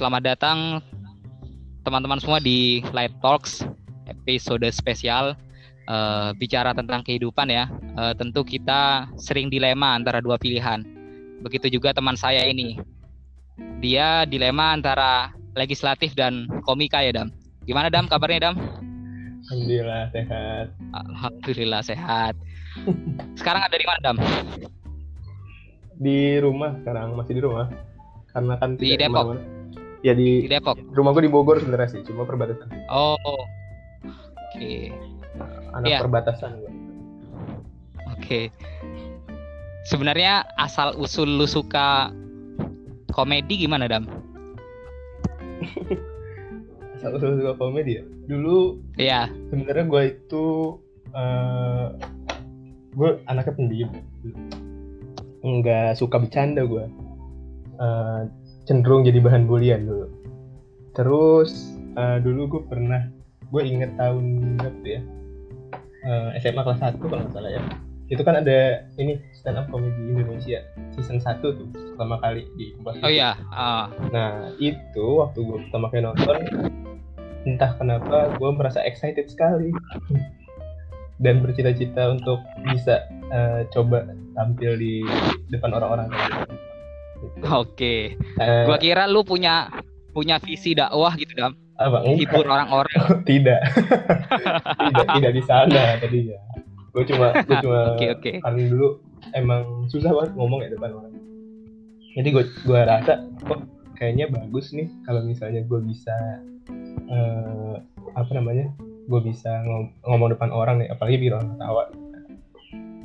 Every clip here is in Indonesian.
selamat datang teman-teman semua di Light Talks episode spesial uh, bicara tentang kehidupan ya. Uh, tentu kita sering dilema antara dua pilihan. Begitu juga teman saya ini. Dia dilema antara legislatif dan komika ya, Dam. Gimana Dam kabarnya, Dam? Alhamdulillah sehat. Alhamdulillah sehat. Sekarang ada di mana, Dam? Di rumah sekarang, masih di rumah. Karena kan di Depok. Ke mana -mana. Ya di, di Depok. Rumah gue di Bogor sebenarnya sih, cuma perbatasan. Oh. Oke. Okay. Anak yeah. perbatasan gue. Oke. Okay. Sebenarnya asal usul lu suka komedi gimana, Dam? asal usul suka komedi ya? Dulu Iya. Sebenarnya gue itu uh, gue anaknya pendiam. Enggak suka bercanda gue. Uh, cenderung jadi bahan bulian dulu. Terus uh, dulu gue pernah gue inget tahun berapa ya? Uh, SMA kelas 1 kalau nggak salah ya. Itu kan ada ini stand up comedy Indonesia season 1 tuh pertama kali di Kompas Oh iya. Uh. Nah itu waktu gue pertama kali nonton entah kenapa gue merasa excited sekali. Dan bercita-cita untuk bisa uh, coba tampil di depan orang-orang Gitu. Oke. Uh, gua kira lu punya punya visi dakwah gitu, Dam. Apa? Hibur orang-orang. tidak. tidak, tidak di sana tadinya. Gue cuma gue cuma okay, okay. karena dulu emang susah banget ngomong ya depan orang. Jadi gue gue rasa kok kayaknya bagus nih kalau misalnya gue bisa uh, apa namanya? Gue bisa ngom ngomong depan orang nih, apalagi biar orang ketawa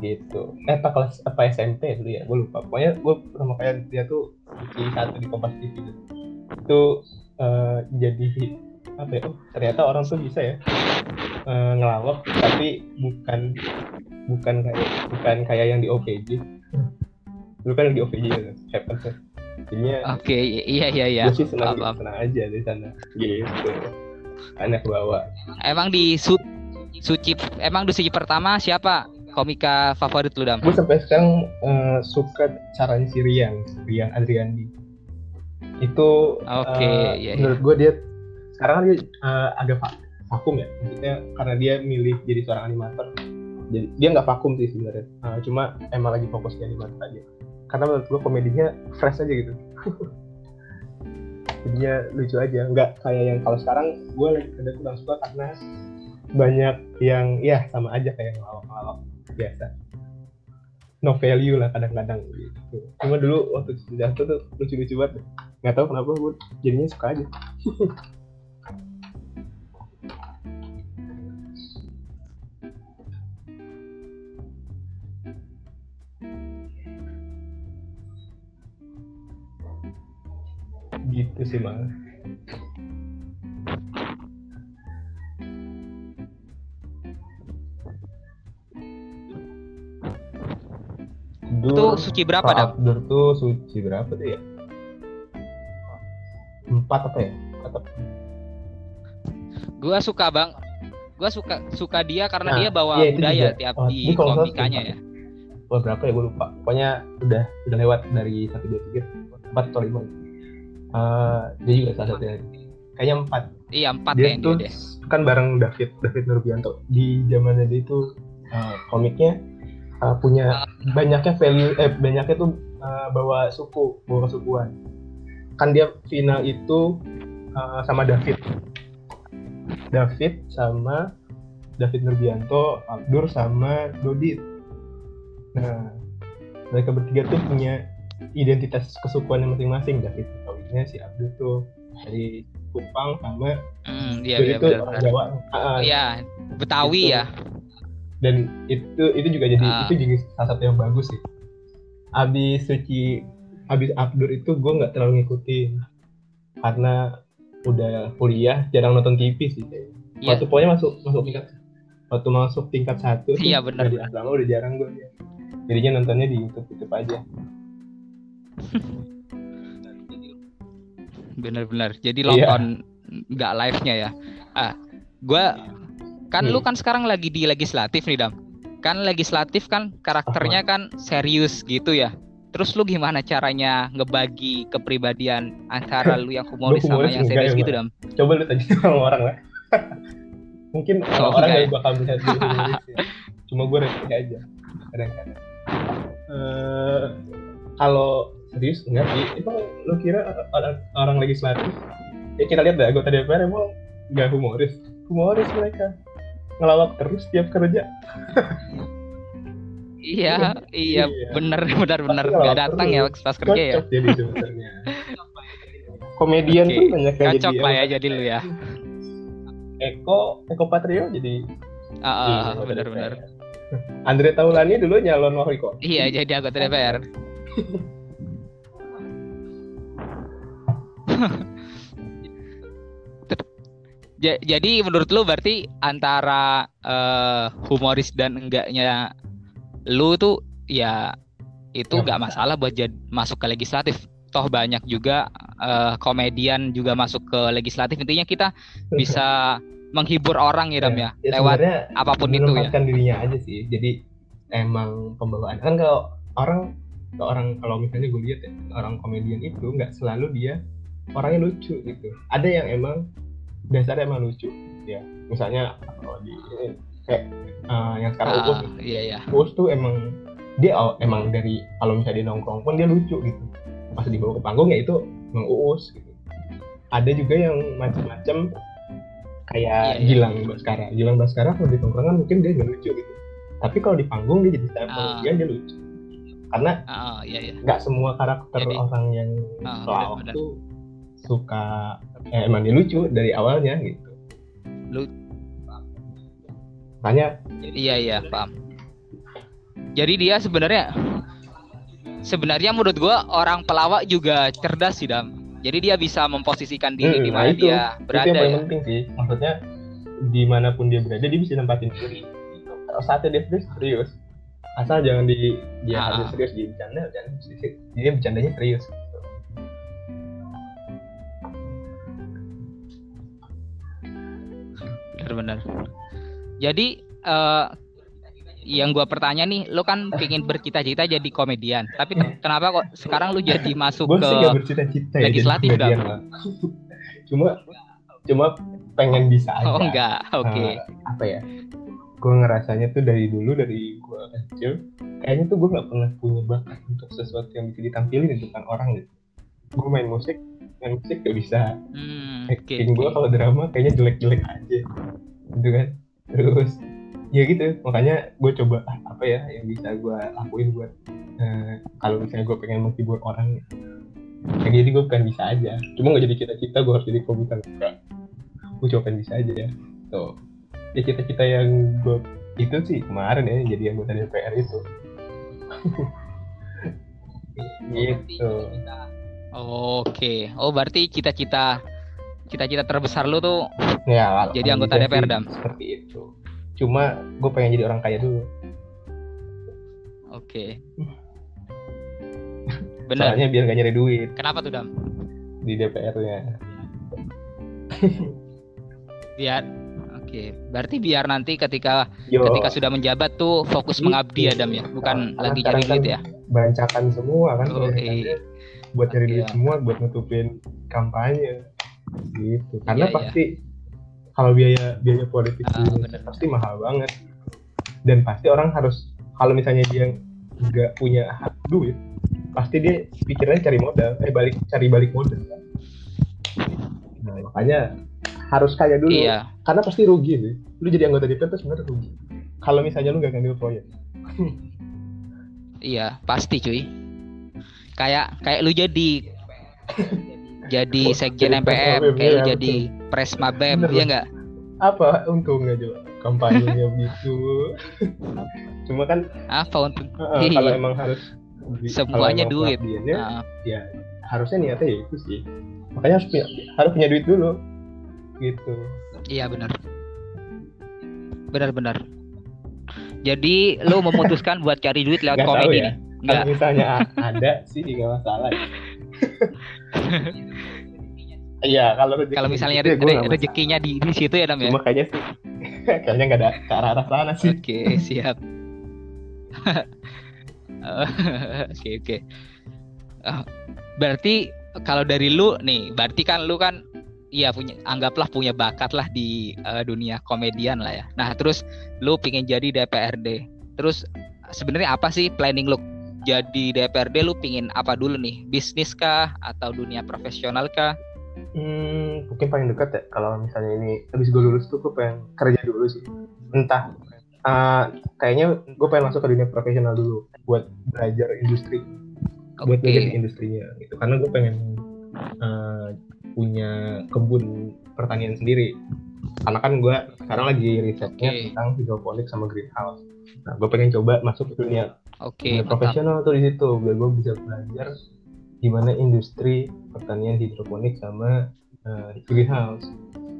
gitu. Eh apa kelas apa SMP dulu ya? Gue lupa. Pokoknya gue pertama kali dia tuh di satu di Kompas TV gitu. itu uh, jadi apa ya? Oh, ternyata orang tuh bisa ya uh, ngelawak tapi bukan bukan kayak bukan kayak yang di OPJ dulu kan yang di OPJ ya happen jadinya oke okay, iya iya iya. gue sih senang, gitu, senang aja di sana. Gitu. Anak bawa. Emang di su suci emang di suci pertama siapa komika favorit lu dam? Gue sampai sekarang uh, suka caranya si Rian, Rian Adriandi. Itu Oke, okay, uh, iya, menurut gue dia sekarang kan dia uh, agak vakum ya, maksudnya karena dia milih jadi seorang animator. Jadi dia nggak vakum sih sebenarnya, uh, cuma emang lagi fokus di animator aja. Karena menurut gue komedinya fresh aja gitu. Jadinya lucu aja, nggak kayak yang kalau sekarang gue ada kurang suka karena banyak yang ya sama aja kayak ngelawak-ngelawak biasa. No value lah kadang-kadang gitu. Cuma dulu waktu jatuh tuh lucu-lucu banget. Nggak tahu kenapa gue jadinya suka aja. Gitu sih malah Itu suci berapa dah? Abdur tuh suci berapa tuh ya? Empat apa ya? Kata. Gua suka bang, gua suka suka dia karena nah, dia bawa iya, budaya juga. tiap oh, di komikanya ya. Oh berapa ya gue lupa. Pokoknya udah udah lewat dari satu dua tiga empat atau lima. Uh, dia juga salah satu kayaknya empat. Iya empat dia tuh dia. kan bareng David David Nurbianto di zamannya dia itu uh, komiknya uh, punya banyaknya value eh banyaknya tuh uh, bawa suku bawa kesukuan kan dia final itu uh, sama David. David sama David Nurbianto Abdur sama Dodit. Nah mereka bertiga tuh punya identitas kesukuannya masing-masing. David Betawinya si Abdur tuh dari Kupang sama hmm, iya, iya, itu orang Jawa. Uh, iya Betawi gitu. ya dan itu itu juga jadi uh. itu juga salah satu yang bagus sih abis suci abis Abdur itu gue nggak terlalu ngikutin karena udah kuliah jarang nonton TV sih kayak. Yeah. Waktu pokoknya masuk masuk tingkat waktu masuk tingkat satu iya benar di asrama udah jarang gue ya. jadinya nontonnya di YouTube YouTube aja bener-bener jadi nonton iya. nggak yeah. live nya ya ah gue Kan hmm. lu kan sekarang lagi di legislatif nih, Dam. Kan legislatif kan karakternya kan serius gitu ya. terus lu gimana caranya ngebagi kepribadian antara lu yang humoris, sama yang serius ya, gitu dam? Coba lu tanya sama orang lah. Mungkin Oh, orang enggak nggak bakal humoris ya. cuma gue receh aja kadang-kadang. Eh, kalau serius enggak sih. Emang lu kira orang, orang legislatif? Ya kita lihat deh anggota DPR emang nggak humoris. Humoris mereka ngelawak terus tiap kerja. Iya iya. Iya. bener bener bener Pasti nggak datang ya pas kerja ya? Jadi sebenarnya. Komedian Oke, tuh banyak yang cocok jadi lah ya jadi lu ya. Eko Eko Patrio jadi Ah, Iya, ah, bener bener Andre Taulani dulu nyalon wali kota iya jadi anggota DPR Ja- jadi menurut lu berarti antara eh, humoris dan enggaknya lu tuh ya itu Nggak nggak masalah buat jad- masuk ke legislatif. Toh banyak juga eh, komedian juga masuk ke legislatif. Intinya kita bisa menghibur orang ya Dam ya, lewat sebenarnya apa pun itu ya. dirinya aja sih. Jadi emang pembawaan. Kan kalau orang kalau orang kalau misalnya gue lihat ya orang komedian itu nggak selalu dia orangnya lucu gitu. Ada yang emang dasarnya emang lucu. Ya misalnya kalau di kayak eh, yang sekarang Ah, Uus iya iya. Uus tuh emang dia aw- emang dari kalau misalnya dia nongkrong pun dia lucu gitu. Pas dibawa ke panggung ya itu emang Uus gitu. Ada juga yang macam-macam kayak Iya, iya. Gilang Baskara. Gilang Baskara kalau di tongkrongan mungkin dia nggak lucu gitu. Tapi kalau di panggung dia jadi style Ah. komedian dia lucu. Karena Ah, iya iya. nggak semua karakter Jadi- orang yang Ah, pelawak benar-benar. tuh suka eh, emang dia lucu dari awalnya gitu Lu- makanya Iya iya paham. Jadi dia sebenarnya sebenarnya menurut gua orang pelawak juga cerdas sih dam. Jadi dia bisa memposisikan diri Hmm, di nah mana itu. dia itu berada yang paling ya. penting sih maksudnya di mana pun dia berada dia bisa nempatin diri gitu. kalau saatnya dia serius serius asal jangan di dia Ah. harus serius dia bercanda jangan dia bercandanya serius Benar-benar. Jadi eh, yang gua pertanya nih, lu kan pingin bercita-cita jadi komedian, tapi te- kenapa kok sekarang lu jadi masuk gue ke bercita-cita ya legislatif, jadi komedian Dam. lah. cuma cuma pengen bisa aja Oh enggak, oke. Eh, apa ya gue ngerasanya tuh dari dulu dari gue kecil kayaknya tuh gue nggak pernah punya bakat untuk sesuatu yang bisa ditampilin di depan orang gitu gue main musik musik gak bisa. Hmm, oke. acting gue oke. kalau drama kayaknya jelek-jelek aja. Gitu kan. Terus ya gitu. Makanya gue coba ah, apa ya yang bisa gue lakuin buat eh, kalau misalnya gue pengen menghibur orang kayak jadi gue pengen bisa aja. Cuma nggak jadi cita-cita gue harus jadi komiker enggak gue coba pengen bisa aja ya. Tuh ya cita-cita yang gue itu sih kemarin ya jadi anggota DPR itu. Gitu Oke. Oh berarti cita-cita cita-cita terbesar lu tuh ya Jadi anggota DPR, Dam? seperti itu cuma gue pengen jadi orang kaya dulu Oke. Bener. soalnya biar gak nyari duit Kenapa tuh Dam? di DPR-nya Biar Oke, berarti biar nanti ketika Yo, ketika sudah menjabat tuh fokus Gitu. mengabdi ya Dam ya, bukan Karena lagi cari duit kan ya. bancakan semua kan kebanyakannya iya. Buat cari duit Iya. semua buat nutupin kampanye gitu karena Iya, iya. pasti kalau biaya biaya politik Ah, bener. pasti mahal banget dan pasti orang harus kalau misalnya dia nggak punya hak duit pasti dia pikirannya cari modal eh balik cari balik modal kan nah makanya harus kaya dulu Iya. karena pasti rugi sih lu jadi anggota DPR tuh sebenarnya rugi kalau misalnya lu nggak ngambil proyek Iya, pasti cuy. Kayak kayak lu jadi jadi Oh, sekjen MPM, kayak lu iya, jadi pres Mabem, Bener, iya Bang. enggak? apa untungnya coba kampanyenya begitu cuma kan Apa untuk uh, kalau emang harus Semuanya duit. Nah, ya harusnya niatnya ya itu sih makanya harus punya harus punya duit dulu gitu iya benar. Benar-benar. Jadi lu memutuskan buat cari duit lewat tahu komedi ya nih? Kalau misalnya ada sih nggak masalah Iya, kalau rezeki Kalau misalnya re- re- rezekinya di, di situ ya Dam ya. Cuma kayaknya sih kayaknya nggak ada ke arah arah sana sih. Oke, siap. Oke oke. Ah, berarti kalau dari lu nih, berarti kan lu kan iya punya anggaplah punya bakat lah di uh, dunia komedian lah ya. Nah, terus lu pingin jadi DPRD. Terus sebenarnya apa sih planning lu jadi DPRD lu pingin apa dulu nih? Bisnis kah atau dunia profesional kah? Hmm, mungkin paling dekat ya kalau misalnya ini habis gue lulus tuh gue pengen kerja dulu sih. Entah uh, kayaknya gue pengen masuk ke dunia profesional dulu buat belajar industri. Okay. Buat belajar industrinya gitu. Karena gue pengen uh, punya kebun pertanian sendiri karena kan gue sekarang lagi risetnya okay. tentang hidroponik sama greenhouse nah gue pengen coba masuk ke dunia okay, profesional tuh di situ. Biar gue bisa belajar gimana industri pertanian hidroponik sama uh, greenhouse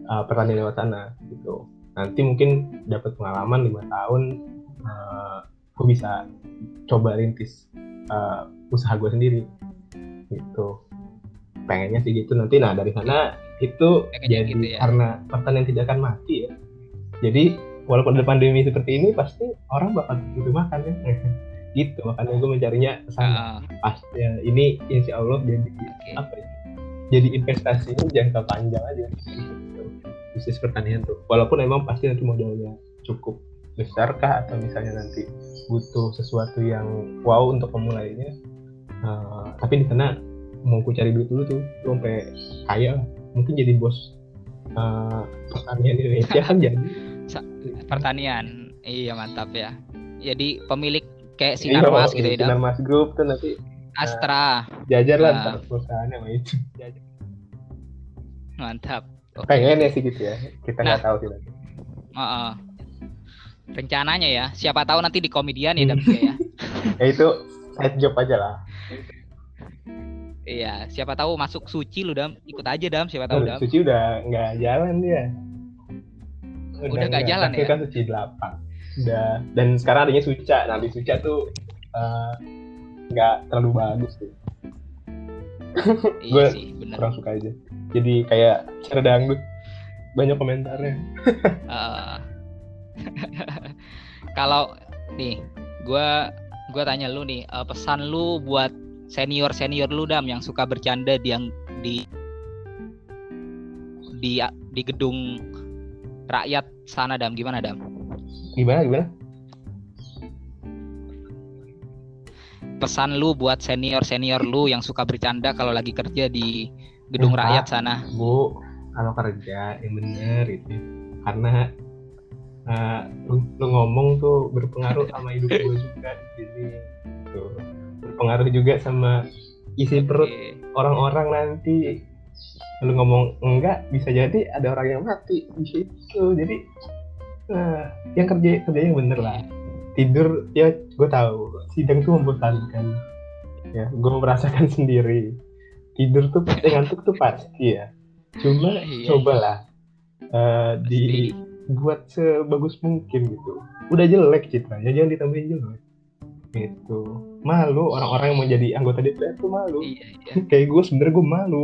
uh, pertanian lewat tanah gitu. Nanti mungkin dapat pengalaman lima tahun uh, eh, gue bisa coba rintis uh, usaha gue sendiri gitu. Pengennya sih gitu. Nanti nah dari sana itu pengennya jadi gitu ya. karena pertanian tidak akan mati ya. Jadi walaupun ada pandemi seperti ini pasti orang bakal butuh makan ya gitu makanya gue mencarinya sana. Uh. pasti ya, ini insya Allah jadi okay. apa ya jadi investasinya jangka panjang aja. Bisnis pertanian tuh. Walaupun emang pasti nanti modalnya cukup besar kah atau misalnya nanti butuh sesuatu yang wow untuk memulainya uh, tapi di sana mau ku cari duit dulu tuh tuh sampai kaya mungkin jadi bos uh, pertanian Indonesia kan jadi. Pertanian. Iya mantap ya. Jadi pemilik kayak sinar mas gitu ya sinar mas group tuh nanti Astra uh, jajar lah uh, perusahaannya sama itu jajar. mantap okay. pengen ya sih gitu ya kita nggak nah, tahu sih uh, uh. rencananya ya siapa tahu nanti di komedian ya tapi ya ya itu side job aja lah Iya, siapa tahu masuk suci lu dam, ikut aja dam, siapa tahu dam. Suci udah nggak jalan dia. Udah nggak jalan ya. kan suci delapan. Udah dan sekarang adanya suca. Nah di suca tuh eh, nggak uh, terlalu bagus iya sih, bener. kurang suka aja. Jadi kayak cara dangdut banyak komentarnya. uh, kalau nih, gue gue tanya lu nih, uh, pesan lu buat senior senior lu dam yang suka bercanda di yang di di di gedung rakyat sana dam gimana dam gimana gimana? Pesan lu buat senior senior lu yang suka bercanda kalau lagi kerja di gedung ya, rakyat sana. Bu kalau kerja yang bener itu. Karena uh, lu, lu ngomong tuh berpengaruh sama hidup gue juga jadi tuh berpengaruh juga sama isi perut orang-orang nanti. Lu ngomong enggak bisa jadi ada orang yang mati di situ. Jadi nah, yang kerja kerja yang bener lah. Tidur ya gue tahu. Sidang tuh membosankan. Ya gue merasakan sendiri. Tidur tuh pasti ngantuk tuh pasti ya. Cuma iya. cobalah uh, dibuat sebagus mungkin gitu. Udah jelek citranya jangan ditambahin jelek. Itu malu orang-orang yang mau jadi anggota DPR tuh malu. Iya, iya. kayak gue sebenernya gue malu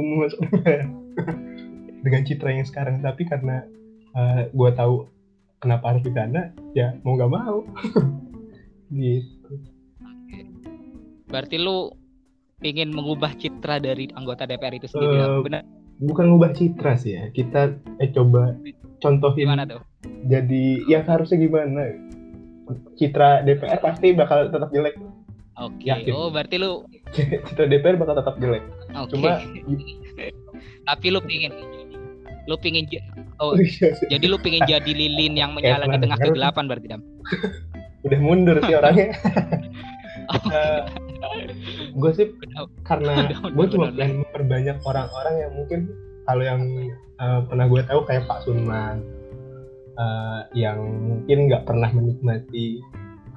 dengan citra yang sekarang tapi karena uh, gue tahu kenapa harus di sana ya mau gak mau gitu berarti lu ingin mengubah citra dari anggota DPR itu sendiri uh, benar bukan mengubah citra sih ya kita eh coba contohin gimana tuh jadi yang harusnya gimana citra DPR pasti bakal tetap jelek. Oke. Okay. Oh, berarti lu citra DPR bakal tetap jelek. Okay. Cuma tapi lu pingin lu pingin oh iya, iya. jadi lu pingin jadi lilin yang menyala di tengah kegelapan berarti dam? Udah mundur sih orangnya. Uh, eh, gue sih karena gue cuma pengen memperbanyak orang-orang yang mungkin kalau yang uh, pernah gue tahu kayak Pak Sunman uh, yang mungkin nggak pernah menikmati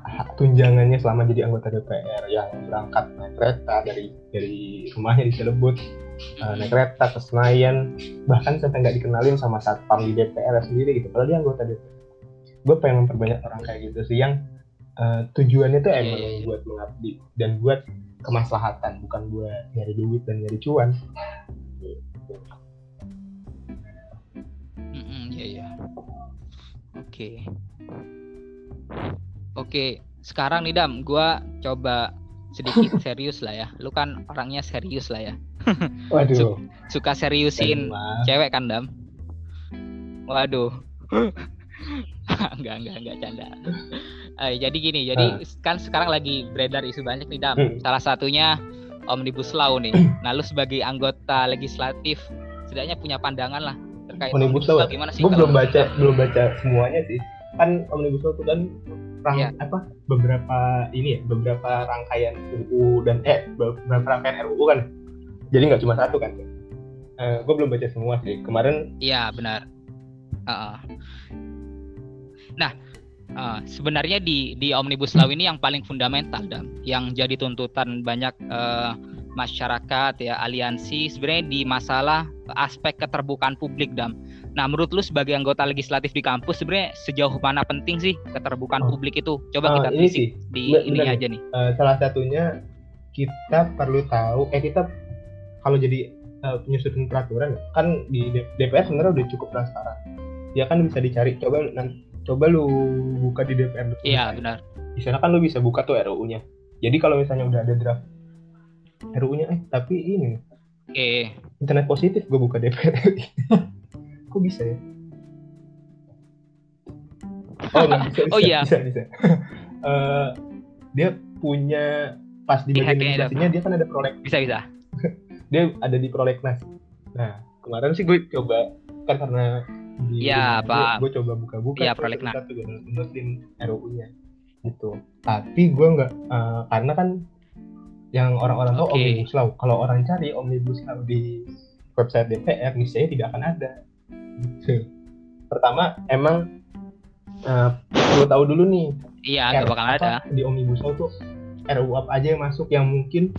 hak tunjangannya selama jadi anggota DPR yang berangkat naik kereta dari dari rumahnya di Cilebut uh, naik kereta ke Senayan bahkan sampai nggak dikenalin sama satpam di DPR sendiri gitu padahal dia anggota DPR gue pengen memperbanyak orang kayak gitu sih yang uh, tujuannya tuh emang yeah, yeah. buat mengabdi dan buat kemaslahatan bukan buat nyari duit dan nyari cuan yeah, yeah. Oke. Oke, sekarang nih Dam, gua coba sedikit serius lah ya. Lu kan orangnya serius lah ya. Waduh. Suka seriusin cewek kan Dam? Waduh. enggak enggak enggak canda. Eh, jadi gini, jadi kan sekarang lagi beredar isu banyak nih Dam. Hmm. Salah satunya Omnibus Law nih. Nah, lu sebagai anggota legislatif setidaknya punya pandangan lah terkait Omnibus Law. gimana sih? Gue belum baca lu? belum baca semuanya sih. Kan omnibus law itu kan rang, Iya. apa beberapa ini ya beberapa rangkaian RUU dan eh beberapa rangkaian RUU kan. Jadi nggak cuma satu kan. gue belum baca semua sih. Kemarin Iya benar. Heeh. Nah, eh, sebenarnya di di omnibus law ini yang paling fundamental dan yang jadi tuntutan banyak eh, masyarakat ya aliansi sebenarnya di masalah aspek keterbukaan publik dam. Nah, menurut lu sebagai anggota legislatif di kampus sebenarnya sejauh mana penting sih keterbukaan Oh. publik itu? Coba eh, kita ini sih di bener- ini bener aja nih. eh, salah satunya kita perlu tahu eh kita kalau jadi eh, penyusunan peraturan kan di DPR sebenarnya udah cukup transparan. Ya kan bisa dicari. Coba nanti coba lu buka di DPR Iya, benar. di sana kan lu bisa buka tuh RUU-nya jadi kalau misalnya udah ada draft RUU-nya eh tapi ini Oke. internet positif gue buka DPR kok bisa ya? Oh nggak bisa, bisa Oh, iya. bisa bisa. Eh, dia punya pas di bagian legislasinya dia kan ada prolek Bisa bisa. Dia ada di prolegnas nah kemarin sih gue coba kan karena di Iya, paham. gue coba buka-buka tuh prolegnas. gue downloadin RUU-nya gitu tapi gue nggak eh, karena kan yang orang-orang tahu Oke. omnibus law kalau orang cari omnibus law di website DPR niscaya tidak akan ada gitu. pertama emang eh, perlu tahu dulu nih Iya, nggak bakal ada. di omnibus law tuh RUU apa aja yang masuk yang mungkin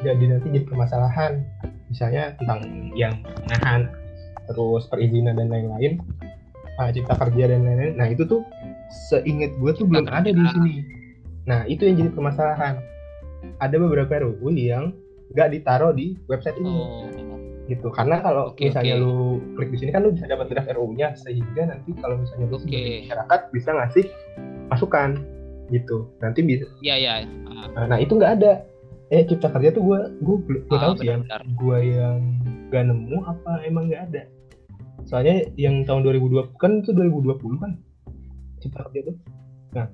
jadi nanti jadi permasalahan misalnya tentang yang penahan terus perizinan dan lain-lain ah, cipta kerja dan lain-lain nah itu tuh seingat gue tuh belum ada di kerja. sini nah itu yang jadi permasalahan ada beberapa RUU yang nggak ditaruh di website ini Oh. gitu karena kalau Oke, misalnya oke. lu klik di sini kan lu bisa dapat draft RUU-nya sehingga nanti kalau misalnya lu sebagai masyarakat bisa ngasih masukan gitu nanti bisa Iya, iya. Ah, nah itu nggak ada eh cipta kerja tuh gue gue gue Ah, tahu sih benar-benar. gue yang gak nemu apa emang nggak ada soalnya yang tahun 2020 kan itu 2020 kan cipta kerja tuh nah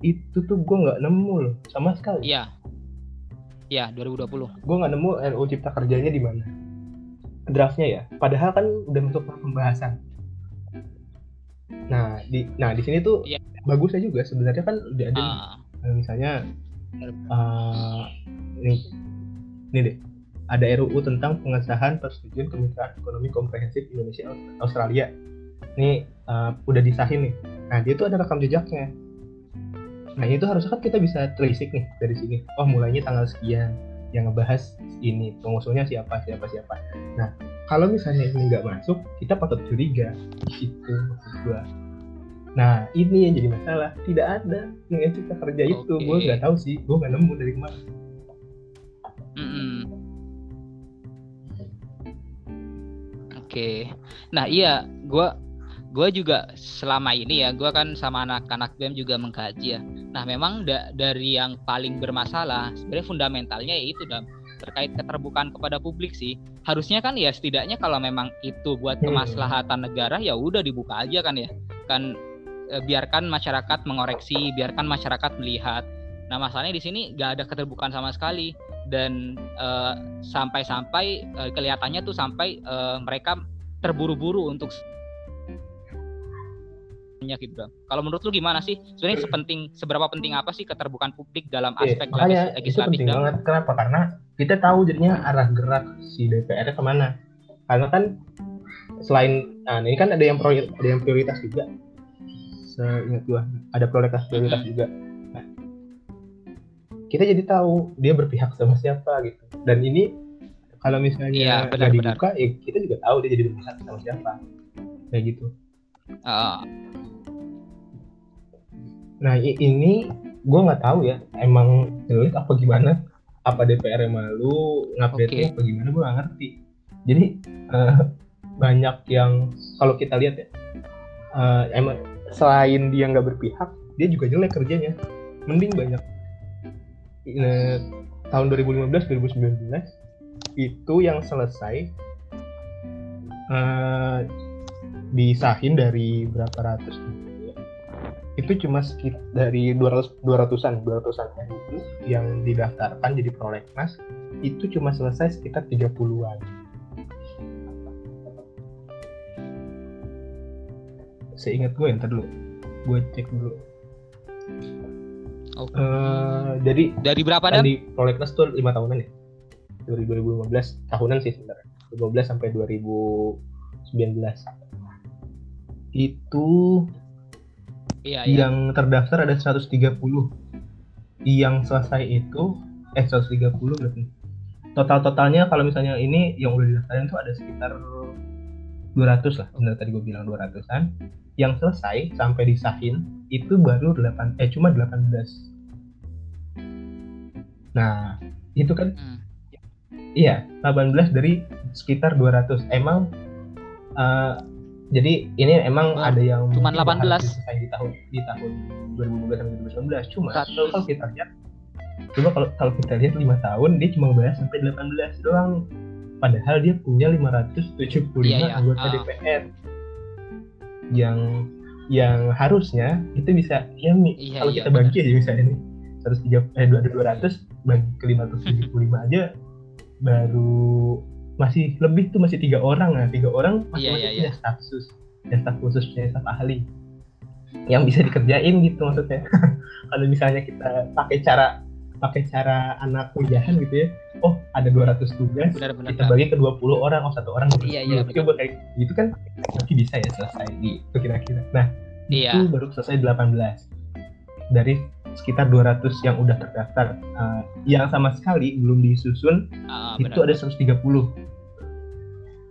itu tuh gue nggak nemu loh sama sekali Iya. Iya, 2020. gue nggak nemu RUU cipta kerjanya di mana draftnya ya padahal kan udah masuk ke pembahasan nah di nah di sini tuh Iya. bagusnya juga sebenarnya kan udah ada nih. Eh, misalnya eh nih nih deh. Ada RUU tentang pengesahan persetujuan kemitraan ekonomi komprehensif Indonesia Australia. Ini eh, udah disahin nih. Nah dia tuh ada rekam jejaknya. Nah itu harusnya kan kita bisa telisik nih dari sini. Oh mulainya tanggal sekian yang ngebahas ini pengusulnya siapa siapa siapa. Nah kalau misalnya ini nggak masuk kita patut curiga. Gitu maksud gua nah ini yang jadi masalah tidak ada yang cipta kerja itu gue nggak tahu sih gue nggak nemu dari ke mana mm-mm. Oke. Nah, iya, gua gua juga selama ini ya, gua kan sama anak-anak BEM juga mengkaji ya. Nah, memang da- dari yang paling bermasalah sebenarnya fundamentalnya yaitu dan terkait keterbukaan kepada publik sih. Harusnya kan ya setidaknya kalau memang itu buat Hmm. kemaslahatan negara ya udah dibuka aja kan ya. Kan biarkan masyarakat mengoreksi, biarkan masyarakat melihat. Nah, masalahnya di sini nggak ada keterbukaan sama sekali dan eh, sampai-sampai eh, kelihatannya tuh sampai eh, mereka terburu-buru untuk gitu Bang. Kalau menurut lu gimana sih? Sebenarnya sepenting seberapa penting apa sih keterbukaan publik dalam aspek makanya legis- itu legislatif penting Bang? banget kenapa karena kita tahu jadinya arah gerak si DPR ke mana karena kan selain nah ini kan ada yang priori- ada yang prioritas juga seingat gua ada prioritas prioritas Mhm. juga. Nah, kita jadi tahu dia berpihak sama siapa gitu. Dan ini kalau Iya, misalnya benar, nggak benar. dibuka ya kita juga tahu dia jadi berpihak sama siapa. Kayak gitu. Heeh. Nah ini gue nggak tahu ya emang jelek apa gimana? Apa DPR yang malu ngupdate apa gimana? Gue nggak ngerti. Jadi eh, banyak yang kalau kita lihat ya eh, emang selain dia nggak berpihak dia juga jelek kerjanya. Mending banyak. Eh, tahun 2015 2019 itu yang selesai eh, disahin dari berapa ratus. Itu cuma sekitar dari 200 200-an 200-an RUU yang didaftarkan jadi prolegnas itu cuma selesai sekitar 30-an seingat gue ntar dulu. Gue cek dulu. Oke. Eh, jadi Dari berapa dan? di prolegnas tuh lima tahunan ya? dari 2015 tahunan sih sebenarnya. 2015 sampai 2019 itu Iya, iya. yang terdaftar ada 130 yang selesai itu eh 130 berarti. Total totalnya kalau misalnya ini yang udah didaftarin tuh ada sekitar 200 lah. Benar tadi gue bilang 200an yang selesai sampai disahin itu baru 8 eh cuma 18 nah itu kan Hmm. Iya, 18 dari sekitar 200. Emang eh, jadi ini emang Oh, ada yang cuman bakal 18. selesai di tahun di tahun 2015 sampai 2019. Cuma 100. kalau kalau kita lihat coba kalau kalau kita lihat 5 tahun dia cuma bahas sampai 18 doang. Padahal dia punya 575 Iya, iya. anggota Ah. DPR. Yang yang harusnya itu bisa ya Iya, kalau iya, kita bagi aja misalnya nih 130 eh 200 bagi ke 575 aja baru masih lebih tuh masih tiga orang. Nah tiga orang masih Iya, masih iya, punya staf khusus dan staf khusus punya staf ahli yang bisa dikerjain gitu maksudnya. Kalau misalnya kita pakai cara pakai cara anak kuliahan gitu ya. Oh ada 200 tugas Benar-benar. kita bagi ke 20 orang. Oh satu orang Iya, iya, benar. coba kayak gitu kan nanti bisa ya selesai gitu kira-kira. Nah Iya. itu baru selesai 18 dari sekitar 200 yang udah terdaftar. Uh, yang sama sekali belum disusun Ah, itu benar. ada 130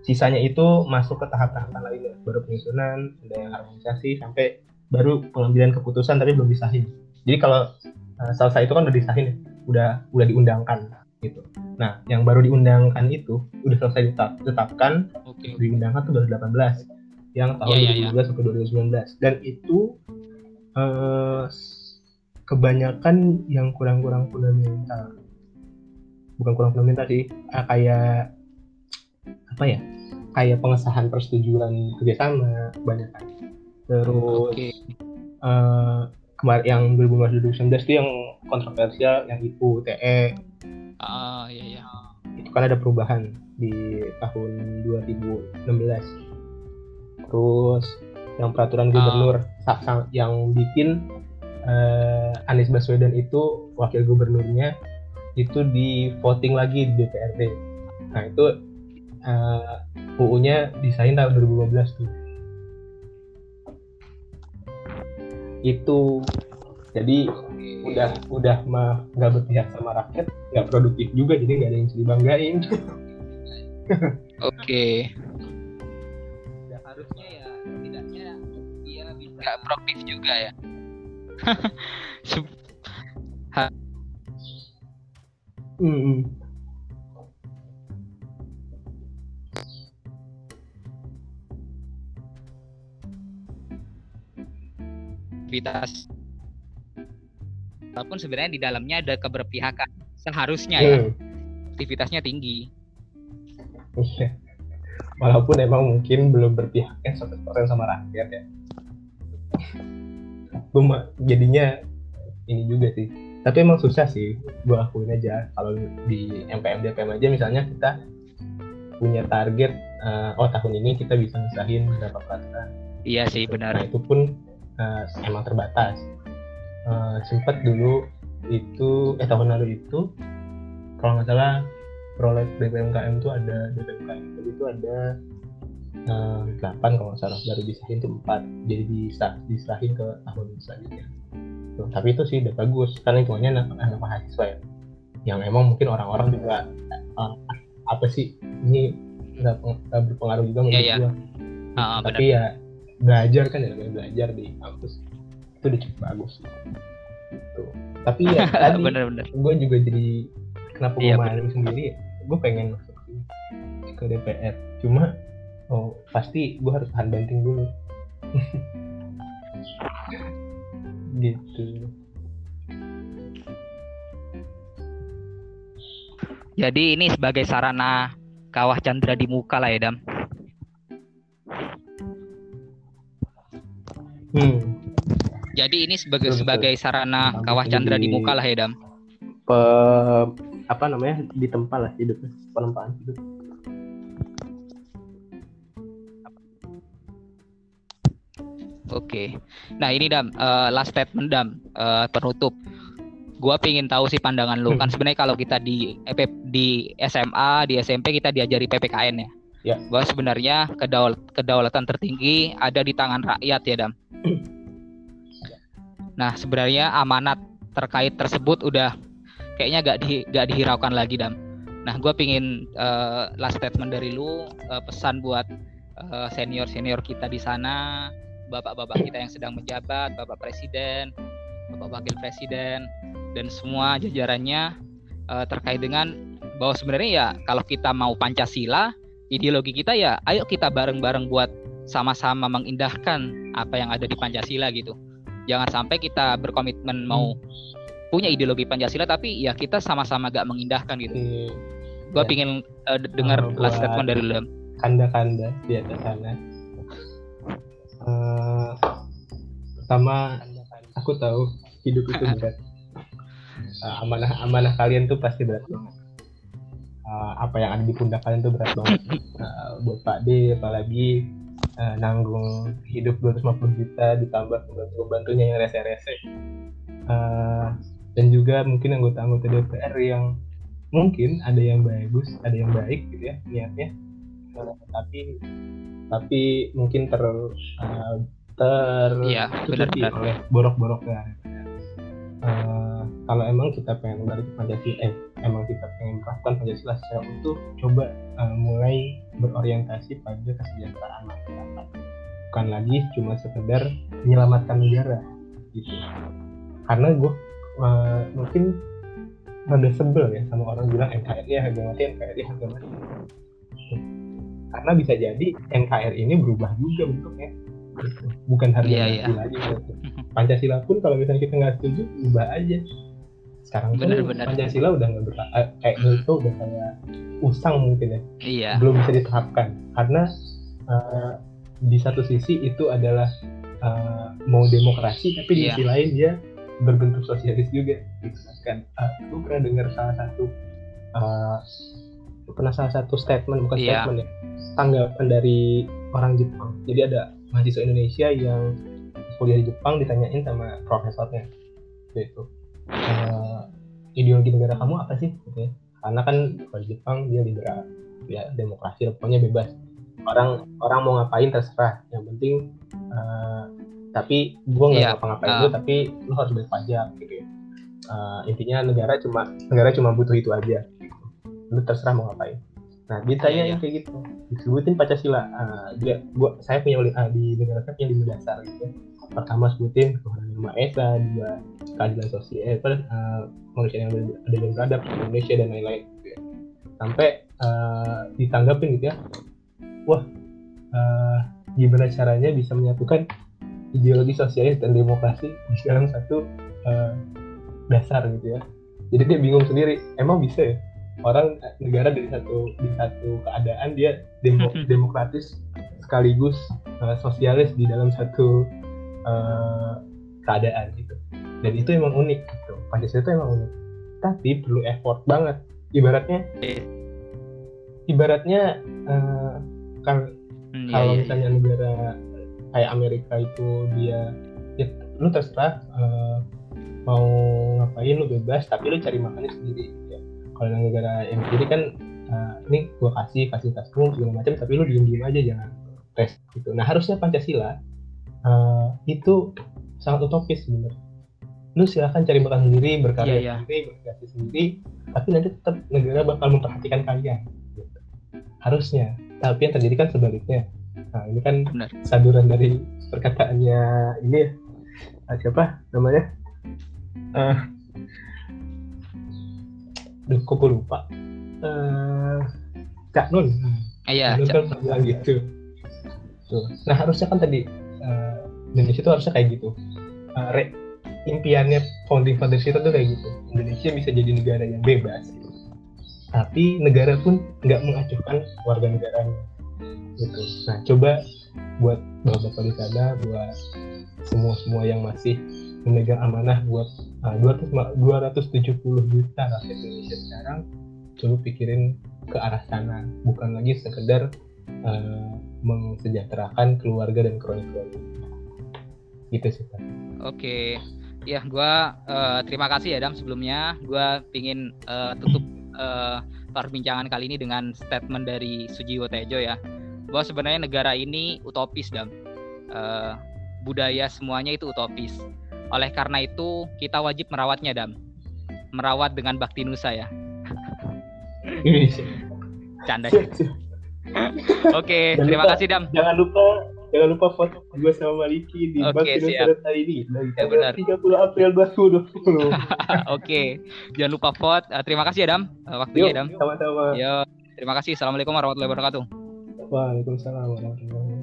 sisanya itu masuk ke tahap-tahapan lainnya. Baru penyusunan ada yang harmonisasi sampai baru pengambilan keputusan tapi belum disahin. Jadi kalau uh, selesai itu kan udah disahin ya, udah udah diundangkan gitu. Nah yang baru diundangkan itu udah selesai ditetap- ditetapkan Oke. diundangkan tuh baru 18 yang tahun iya, 2012 sampai 2019 dan itu s- kebanyakan yang kurang-kurang fundamental. Bukan kurang fundamental sih ah, kayak apa ya kayak pengesahan persetujuan kerjasama kebanyakan. Terus Oke. eh, kemarin yang 2019 itu yang kontroversial yang IPU TE Ah, iya, iya. itu kan ada perubahan di tahun 2016 terus yang peraturan gubernur sa- sa- yang bikin eh, Anies Baswedan itu wakil gubernurnya itu di voting lagi di DPRD nah itu eh, UU-nya desain tahun 2015 tuh itu jadi udah udah mah nggak berpihak sama rakyat nggak produktif juga jadi nggak ada yang bisa dibanggain Oke. Ya, harusnya ya setidaknya dia bisa nggak produktif juga ya. Sub- Mm-mm. Aktivitas walaupun sebenarnya di dalamnya ada keberpihakan seharusnya ya Hmm, aktivitasnya tinggi iya. Walaupun emang mungkin belum berpihaknya 100% sama rakyat ya. Gue mah jadinya ini juga sih. Tapi emang susah sih, gue akuin aja. Kalau di MPM DPM aja misalnya kita punya target, eh, oh tahun ini kita bisa misahin berapa peraturan. iya sih Nah benar itu pun eh, emang terbatas. Eh, sempet dulu itu eh tahun lalu itu kalau nggak salah proleg BPMKM itu ada BPMKM itu itu ada eh, 8 kalau nggak salah baru disahin tuh 4 jadi bisa diserahin ke tahun selanjutnya. Tuh, tapi itu sih udah bagus karena hitungannya anak, anak mahasiswa ya yang emang mungkin orang-orang juga eh, apa sih ini nggak peng- nggak berpengaruh juga menurut Iya, iya. gua benar tapi ya belajar kan ya belajar di kampus. Itu udah cukup bagus. Gitu. Tapi ya tadi bener, bener. gue juga jadi kenapa gue iya, malu sendiri ya, gue pengen masuk ke DPR cuma oh pasti gue harus tahan banting dulu. Gitu. Jadi ini sebagai sarana kawah Chandra di muka lah ya Dam. Hmm. Jadi ini sebagai betul, sebagai sarana betul. kawah candra di, muka lah ya Dam. Pe, apa namanya di tempat lah hidupnya penempaan hidup. Oke. Nah ini dam uh, last statement dam uh, penutup. Gua pengen tahu sih pandangan lu kan hmm. sebenarnya kalau kita di EP, di SMA di SMP kita diajari ppkn ya. Ya. Bahwa sebenarnya kedaul kedaulatan tertinggi ada di tangan rakyat ya dam. Nah sebenarnya amanat terkait tersebut udah kayaknya gak di gak dihiraukan lagi dam. Nah gue pingin uh, last statement dari lu uh, pesan buat uh, senior senior kita di sana bapak-bapak kita yang sedang menjabat, bapak presiden, bapak wakil presiden, dan semua jajarannya uh, terkait dengan bahwa sebenarnya ya kalau kita mau Pancasila, ideologi kita ya ayo kita bareng-bareng buat sama-sama mengindahkan apa yang ada di Pancasila gitu. Jangan sampai kita berkomitmen mau punya ideologi Pancasila tapi ya kita sama-sama gak mengindahkan gitu. Hmm. Gue ya. pingin uh, dengar oh, last statement dari lu. Kanda-kanda di atas sana uh, pertama aku tahu hidup itu berat uh, amanah amanah kalian tuh pasti berat banget uh, apa yang ada di pundak kalian tuh berat banget uh, buat Pak D apalagi uh, nanggung hidup 250 juta ditambah pembantu-pembantunya yang rese-rese. Uh, dan juga mungkin anggota-anggota DPR yang mungkin ada yang bagus ada yang baik gitu ya niatnya. Uh, tapi tapi mungkin ter uh, ter iya, benar, benar. oleh borok-boroknya uh, kalau emang kita pengen balik ke Pancasila eh emang kita pengen melakukan Pancasila secara utuh coba uh, mulai berorientasi pada kesejahteraan masyarakat. Bukan lagi cuma sekedar menyelamatkan negara gitu. Karena gue uh, mungkin rada sebel ya sama orang bilang NKRI harga mati NKRI harga mati. Karena bisa jadi NKR ini berubah juga bentuknya bukan harga yeah, yeah. lagi gitu. Pancasila pun kalau misalnya kita nggak setuju ubah aja sekarang bener, tuh bener. Pancasila udah nggak ber eh, kayak itu udah kayak usang mungkin ya iya. belum bisa diterapkan karena uh, di satu sisi itu adalah uh, mau demokrasi tapi di yeah. sisi lain dia berbentuk sosialis juga gitu kan uh, aku pernah dengar salah satu uh, pernah salah satu statement bukan yeah. statement ya tanggapan dari orang Jepang jadi ada mahasiswa Indonesia yang kuliah di Jepang ditanyain sama profesornya yaitu uh, ideologi negara kamu apa sih? Gitu ya. Karena kan kalau Jepang dia liberal ya demokrasi pokoknya bebas. Orang orang mau ngapain terserah. Yang penting uh, tapi gue nggak yeah. ngapa-ngapain uh. tapi lu harus bayar pajak gitu ya. Uh, intinya negara cuma negara cuma butuh itu aja lu terserah mau ngapain. Nah ditanya yang kayak gitu. Disebutin Pancasila. Uh, dia gua saya punya uh, di negara kan punya lima dasar gitu ya. pertama sebutin Maha Esa dua keadilan sosial eh, uh, manusia yang ada yang beradab Indonesia dan lain-lain gitu ya. sampai uh, ditanggapin gitu ya. Wah uh, gimana caranya bisa menyatukan ideologi sosialis dan demokrasi di dalam satu uh, dasar gitu ya. Jadi dia bingung sendiri emang bisa ya? Orang negara dari satu di satu keadaan dia demo, demokratis sekaligus uh, sosialis di dalam satu uh, keadaan gitu. Dan itu emang unik gitu. Pancasila itu emang unik. Tapi perlu effort banget. Ibaratnya ibaratnya uh, kan hmm, iya, kalau iya, misalnya iya. negara kayak Amerika itu dia ya, lu terserah uh, mau ngapain lu bebas tapi lu cari makannya sendiri kalau negara yang kiri kan uh, ini gue kasih fasilitas umum segala macam tapi lu diem diem aja jangan tes gitu. Nah harusnya pancasila uh, itu sangat utopis sebenarnya lu silahkan cari makan sendiri berkarya yeah, yeah. sendiri berkreasi sendiri tapi nanti tetap negara bakal memperhatikan kalian gitu. harusnya tapi yang terjadi kan sebaliknya nah ini kan Benar. saduran dari perkataannya ini ya siapa namanya uh, Duh, kok gue lupa. Uh, Cak Nun. Iya. Nun kan bilang gitu. Tuh. Nah harusnya kan tadi uh, Indonesia tuh harusnya kayak gitu. Uh, re, impiannya founding fathers kita tuh kayak gitu. Indonesia bisa jadi negara yang bebas. Gitu. tapi negara pun nggak mengacuhkan warga negaranya gitu nah coba buat bapak-bapak di sana buat semua semua yang masih memegang amanah buat uh, 200, 270 juta rakyat Indonesia sekarang coba pikirin ke arah sana bukan lagi sekedar uh, mensejahterakan keluarga dan kronik-kronik gitu sih. Oke, ya gue uh, terima kasih ya Dam sebelumnya. Gue pingin uh, tutup uh, perbincangan kali ini dengan statement dari Sujiwo Tejo ya, bahwa sebenarnya negara ini utopis Dam. Uh, budaya semuanya itu utopis. Oleh karena itu kita wajib merawatnya Dam. Merawat dengan bakti nusa ya. Canda. Oke, terima lupa, kasih Dam. Jangan lupa jangan lupa foto gue sama Maliki di Oke, Bakti Nusa hari ini dari Ya, tanggal benar. 30 April 2020. Oke, jangan lupa vote. Uh, terima kasih ya Dam, uh, waktunya Yuk, Dam. sama-sama. Yo, terima kasih. Assalamualaikum warahmatullahi wabarakatuh. Waalaikumsalam warahmatullahi wabarakatuh.